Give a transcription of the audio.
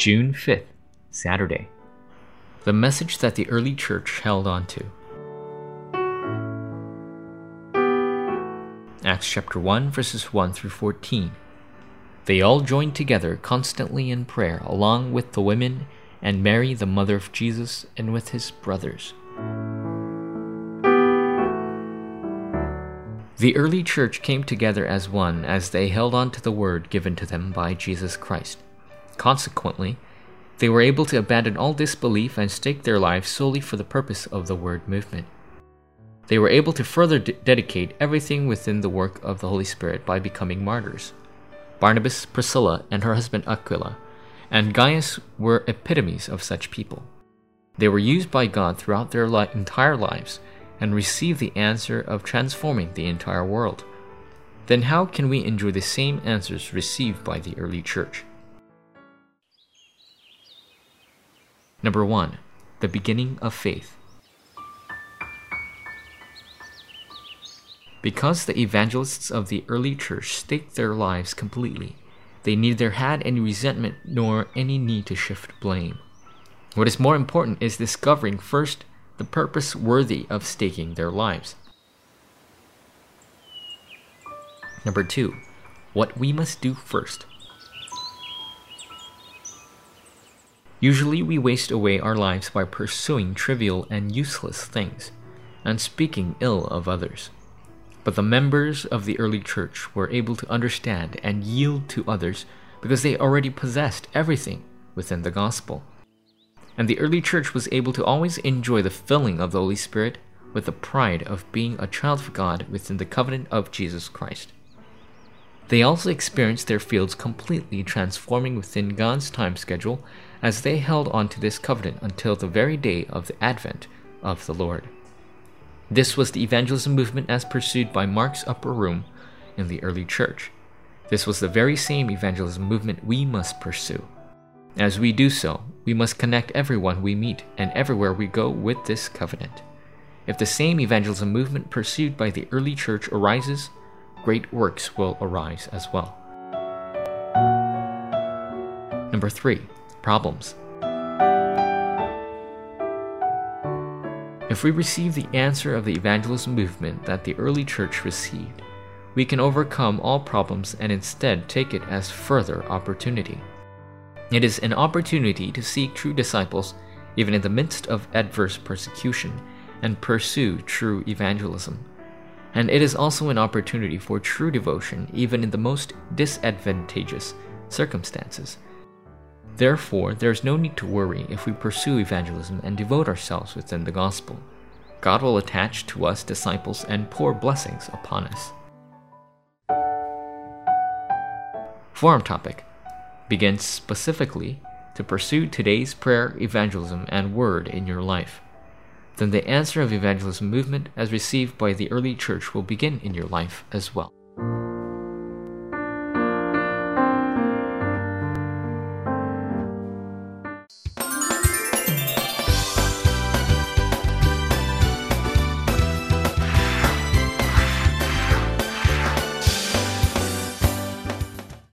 June 5th, Saturday. The message that the early church held on to. Acts chapter 1, verses 1 through 14. They all joined together constantly in prayer, along with the women and Mary, the mother of Jesus, and with his brothers. The early church came together as one as they held on to the word given to them by Jesus Christ. Consequently, they were able to abandon all disbelief and stake their lives solely for the purpose of the word movement. They were able to further de- dedicate everything within the work of the Holy Spirit by becoming martyrs. Barnabas, Priscilla, and her husband Aquila, and Gaius were epitomes of such people. They were used by God throughout their li- entire lives and received the answer of transforming the entire world, then how can we enjoy the same answers received by the early church? Number 1. The beginning of faith. Because the evangelists of the early church staked their lives completely, they neither had any resentment nor any need to shift blame. What is more important is discovering first the purpose worthy of staking their lives. Number two, what we must do first. Usually, we waste away our lives by pursuing trivial and useless things and speaking ill of others. But the members of the early church were able to understand and yield to others because they already possessed everything within the gospel and the early church was able to always enjoy the filling of the Holy Spirit with the pride of being a child of God within the covenant of Jesus Christ. They also experienced their fields completely transforming within God's time schedule as they held on to this covenant until the very day of the advent of the Lord. This was the evangelism movement as pursued by Mark's upper room in the early church. This was the very same evangelism movement we must pursue. As we do so, we must connect everyone we meet and everywhere we go with this covenant. If the same evangelism movement pursued by the early church arises, great works will arise as well. Number three, problems. If we receive the answer of the evangelism movement that the early church received, we can overcome all problems and instead take it as further opportunity. It is an opportunity to seek true disciples even in the midst of adverse persecution and pursue true evangelism. And it is also an opportunity for true devotion even in the most disadvantageous circumstances. Therefore, there is no need to worry if we pursue evangelism and devote ourselves within the gospel. God will attach to us disciples and pour blessings upon us. Forum topic Begin specifically to pursue today's prayer, evangelism, and word in your life. Then the answer of evangelism movement as received by the early church will begin in your life as well.